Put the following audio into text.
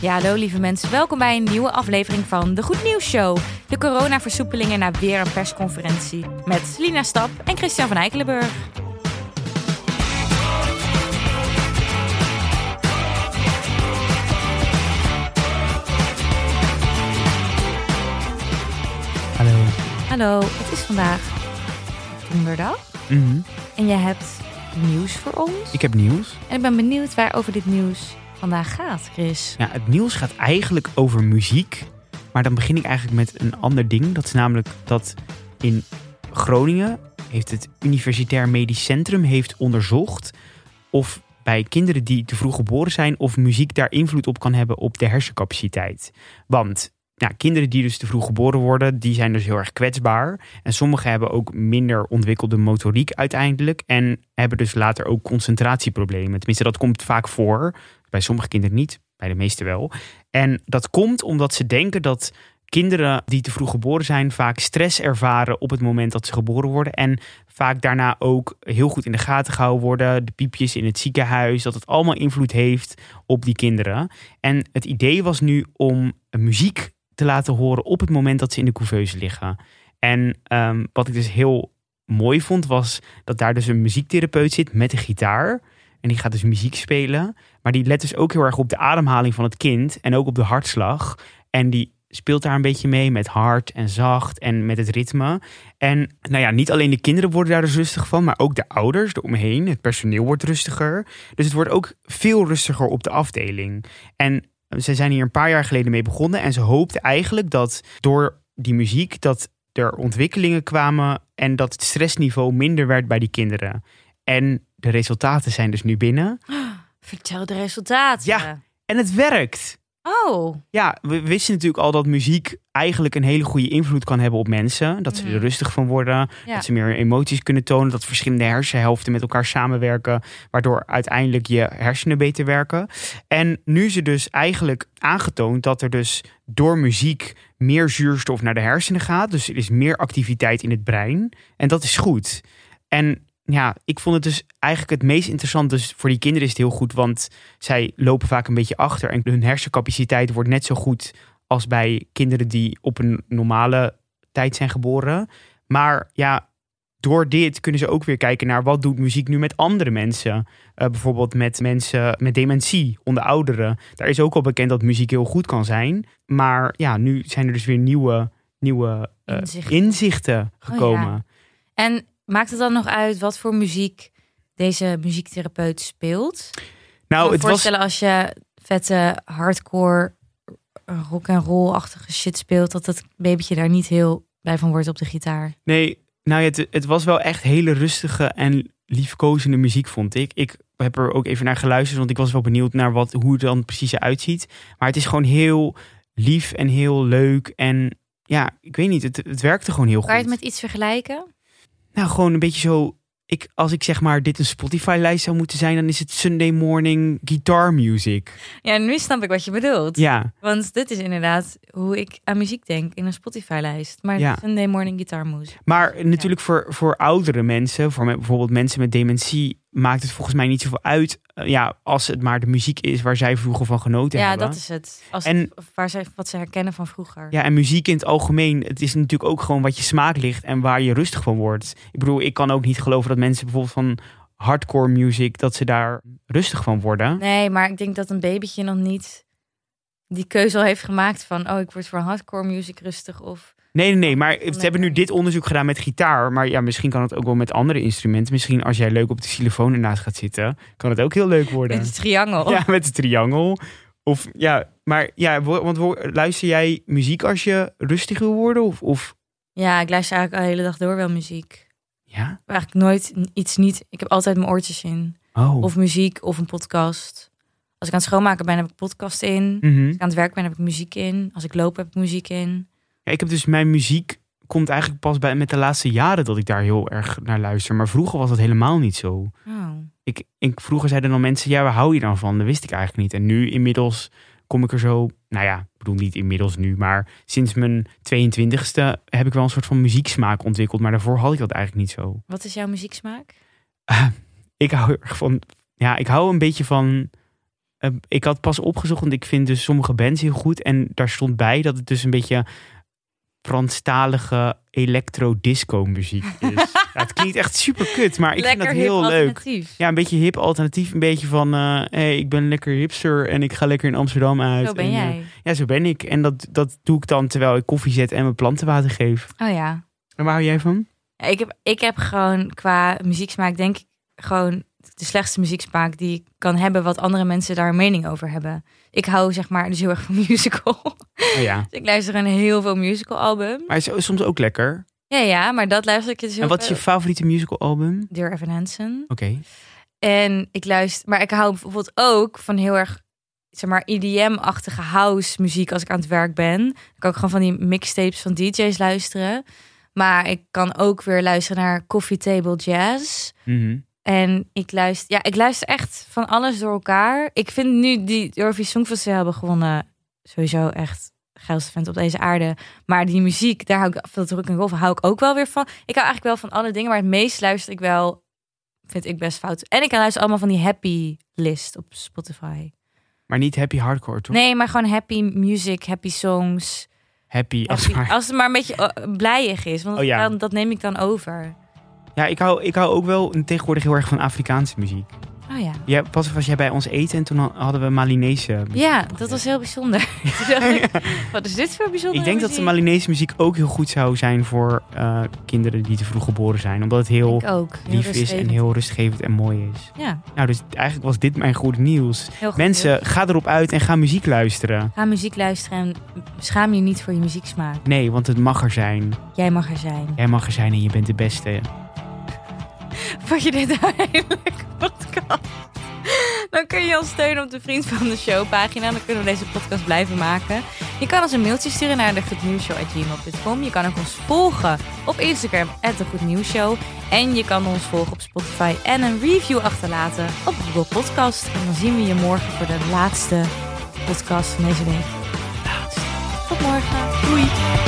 Ja, hallo lieve mensen. Welkom bij een nieuwe aflevering van de Goed Nieuws Show. De coronaversoepelingen na weer een persconferentie. Met Lina Stap en Christian van Eikelenburg. Hallo. Hallo, het is vandaag donderdag. Mhm. En jij hebt nieuws voor ons. Ik heb nieuws. En ik ben benieuwd waarover dit nieuws vandaag gaat, Chris. Ja, het nieuws gaat eigenlijk over muziek. Maar dan begin ik eigenlijk met een ander ding. Dat is namelijk dat in Groningen heeft het Universitair Medisch Centrum heeft onderzocht of bij kinderen die te vroeg geboren zijn, of muziek daar invloed op kan hebben op de hersencapaciteit. Want ja, kinderen die dus te vroeg geboren worden, die zijn dus heel erg kwetsbaar. En sommigen hebben ook minder ontwikkelde motoriek uiteindelijk. En hebben dus later ook concentratieproblemen. Tenminste, dat komt vaak voor. Bij sommige kinderen niet, bij de meeste wel. En dat komt omdat ze denken dat kinderen die te vroeg geboren zijn vaak stress ervaren op het moment dat ze geboren worden. En vaak daarna ook heel goed in de gaten gehouden worden. De piepjes in het ziekenhuis, dat het allemaal invloed heeft op die kinderen. En het idee was nu om muziek te laten horen op het moment dat ze in de couveuse liggen. En ehm, wat ik dus heel mooi vond, was dat daar dus een muziektherapeut zit met een gitaar. En die gaat dus muziek spelen. Maar die let dus ook heel erg op de ademhaling van het kind en ook op de hartslag. En die speelt daar een beetje mee met hard en zacht en met het ritme. En nou ja, niet alleen de kinderen worden daar dus rustig van, maar ook de ouders eromheen. Het personeel wordt rustiger. Dus het wordt ook veel rustiger op de afdeling. En ze zijn hier een paar jaar geleden mee begonnen en ze hoopten eigenlijk dat door die muziek dat er ontwikkelingen kwamen en dat het stressniveau minder werd bij die kinderen. En de resultaten zijn dus nu binnen. Vertel de resultaten. Ja. En het werkt. Oh, Ja, we wisten natuurlijk al dat muziek eigenlijk een hele goede invloed kan hebben op mensen. Dat ze er Mhm. rustig van worden, Ja. dat ze meer emoties kunnen tonen, dat verschillende hersenhelften met elkaar samenwerken, waardoor uiteindelijk je hersenen beter werken. En nu is er dus eigenlijk aangetoond dat er dus door muziek meer zuurstof naar de hersenen gaat. Dus er is meer activiteit in het brein. En dat is goed. En ja, ik vond het dus eigenlijk het meest interessant. Dus voor die kinderen is het heel goed, want zij lopen vaak een beetje achter. En hun hersencapaciteit wordt net zo goed als bij kinderen die op een normale tijd zijn geboren. Maar ja, door dit kunnen ze ook weer kijken naar wat doet muziek nu met andere mensen. Eh, bijvoorbeeld met mensen met dementie, onder ouderen. Daar is ook al bekend dat muziek heel goed kan zijn. Maar ja, nu zijn er dus weer nieuwe, nieuwe eh, Inzichten. inzichten gekomen. En maakt het dan nog uit wat voor muziek deze muziektherapeut speelt? Nou, me het was voorstellen als je vette hardcore rock en roll-achtige shit speelt, dat het babytje daar niet heel blij van wordt op de gitaar. Nee, nou ja, het, het was wel echt hele rustige en liefkozende muziek, vond ik. Ik heb er ook even naar geluisterd, want ik was wel benieuwd naar wat, hoe het dan precies eruit ziet. Maar het is gewoon heel lief en heel leuk. En ja, ik weet niet, het, het werkte gewoon heel Kan je goed. het met iets vergelijken? Nou, gewoon een beetje zo... Ik, als ik zeg maar dit een Spotify-lijst zou moeten zijn, dan is het Sunday morning guitar music. Ja, nu snap ik wat je bedoelt. Ja, Want dit is inderdaad hoe ik aan muziek denk in een Spotify-lijst. Maar Ja. Sunday Morning Guitar Moose. Maar natuurlijk voor, voor oudere mensen, voor bijvoorbeeld mensen met dementie, maakt het volgens mij niet zoveel uit. eh, ja, als het maar de muziek is waar zij vroeger van genoten Ja, hebben. dat is het. Als En- het- waar ze, wat ze herkennen van vroeger. Ja, en muziek in het algemeen, het is natuurlijk ook gewoon wat je smaak ligt en waar je rustig van wordt. Ik bedoel, ik kan ook niet geloven dat mensen bijvoorbeeld van hardcore music, dat ze daar rustig van worden. Nee, maar ik denk dat een babytje nog niet die keuze al heeft gemaakt van... oh, ik word voor hardcore music rustig of... Nee, nee, nee, maar ze Nee, hebben nu dit onderzoek gedaan met gitaar. Maar ja, misschien kan het ook wel met andere instrumenten. Misschien als jij leuk op de xylofoon ernaast gaat zitten, kan het ook heel leuk worden. Met het triangel. Ja, met de triangel. Of ja, maar ja, want luister jij muziek als je rustig wil worden? Of, of Ja, ik luister eigenlijk de hele dag door wel muziek. ja? Eigenlijk nooit iets niet... Ik heb altijd mijn oortjes in. Oh. Of muziek of een podcast. Als ik aan het schoonmaken ben, heb ik podcast in. Mhm. Als ik aan het werk ben, heb ik muziek in. Als ik loop, heb ik muziek in. Ja, ik heb dus mijn muziek komt eigenlijk pas bij met de laatste jaren dat ik daar heel erg naar luister. Maar vroeger was dat helemaal niet zo. Oh. Ik, ik, vroeger zeiden dan mensen, ja, waar hou je dan van? Dat wist ik eigenlijk niet. En nu inmiddels kom ik er zo, nou ja, ik bedoel niet inmiddels nu, maar sinds mijn 22e heb ik wel een soort van muzieksmaak ontwikkeld. Maar daarvoor had ik dat eigenlijk niet zo. Wat is jouw muzieksmaak? Ik hou erg van, ja, ik hou een beetje van eh, ik had pas opgezocht, want ik vind dus sommige bands heel goed. En daar stond bij dat het dus een beetje Franstalige electro-disco muziek is. ja, het klinkt echt super kut, maar ik Lekker vind dat heel leuk. Ja, een beetje hip alternatief. Een beetje van, eh, hey, ik ben lekker hipster en ik ga lekker in Amsterdam uit. Zo ben En, eh, jij. ja, zo ben ik. En dat, dat doe ik dan terwijl ik koffie zet en mijn planten water geef. Oh ja. En waar hou jij van? Ja, Ik heb, ik heb gewoon qua muzieksmaak, denk ik, gewoon de slechtste muzieksmaak die ik kan hebben, wat andere mensen daar een mening over hebben. Ik hou zeg maar dus heel erg van musical. Oh ja. Dus ik luister gewoon heel veel musical albums. Maar is soms ook lekker. Ja, ja, maar dat luister ik dus heel En wat is je favoriete musical album? Dear Evan Hansen. Oké. En ik luister, maar ik hou bijvoorbeeld ook van heel erg, zeg maar, EDM-achtige house muziek als ik aan het werk ben. Dan kan ik gewoon van die mixtapes van DJ's luisteren. Maar ik kan ook weer luisteren naar Coffee Table Jazz. Mhm. En ik luister, ja, ik luister echt van alles door elkaar. Ik vind nu die Eurovisie Songfestival hebben gewonnen sowieso echt geilste vent op deze aarde. Maar die muziek, daar hou ik veel druk en van, hou ik ook wel weer van. Ik hou eigenlijk wel van alle dingen, maar het meest luister ik wel, vind ik best fout. En ik luister allemaal van die happy list op Spotify. Maar niet happy hardcore, toch? Nee, maar gewoon happy music, happy songs. Happy, als maar. als het maar een beetje uh, blijig is, want Oh ja. dat neem ik dan over. Ja, ik hou, ik hou ook wel tegenwoordig heel erg van Afrikaanse muziek. Oh ja. Ja, pas was jij bij ons eten en toen hadden we Malinese muziek. Ja, dat was heel bijzonder. Ik, Wat is dit voor bijzonder? Ik denk dat de Malinese muziek ook heel goed zou zijn voor eh, kinderen die te vroeg geboren zijn. Omdat het heel Ik ook. Heel lief is en heel rustgevend en mooi is. Ja, Nou, dus eigenlijk was dit mijn goed nieuws. heel goed. Mensen, ga erop uit en ga muziek luisteren. Ga muziek luisteren en schaam je niet voor je muzieksmaak. Nee, want het mag er zijn. Jij mag er zijn. Jij mag er zijn en je bent de beste. Vond je dit leuke podcast? Dan kun je ons steunen op de Vriend van de Show pagina. Dan kunnen we deze podcast blijven maken. Je kan ons een mailtje sturen naar de goednieuwsshow.gmail.com. Je kan ook ons volgen op Instagram, de Goednieuwsshow. En je kan ons volgen op Spotify en een review achterlaten op Google Podcast. En dan zien we je morgen voor de laatste podcast van deze week. Tot morgen. Doei.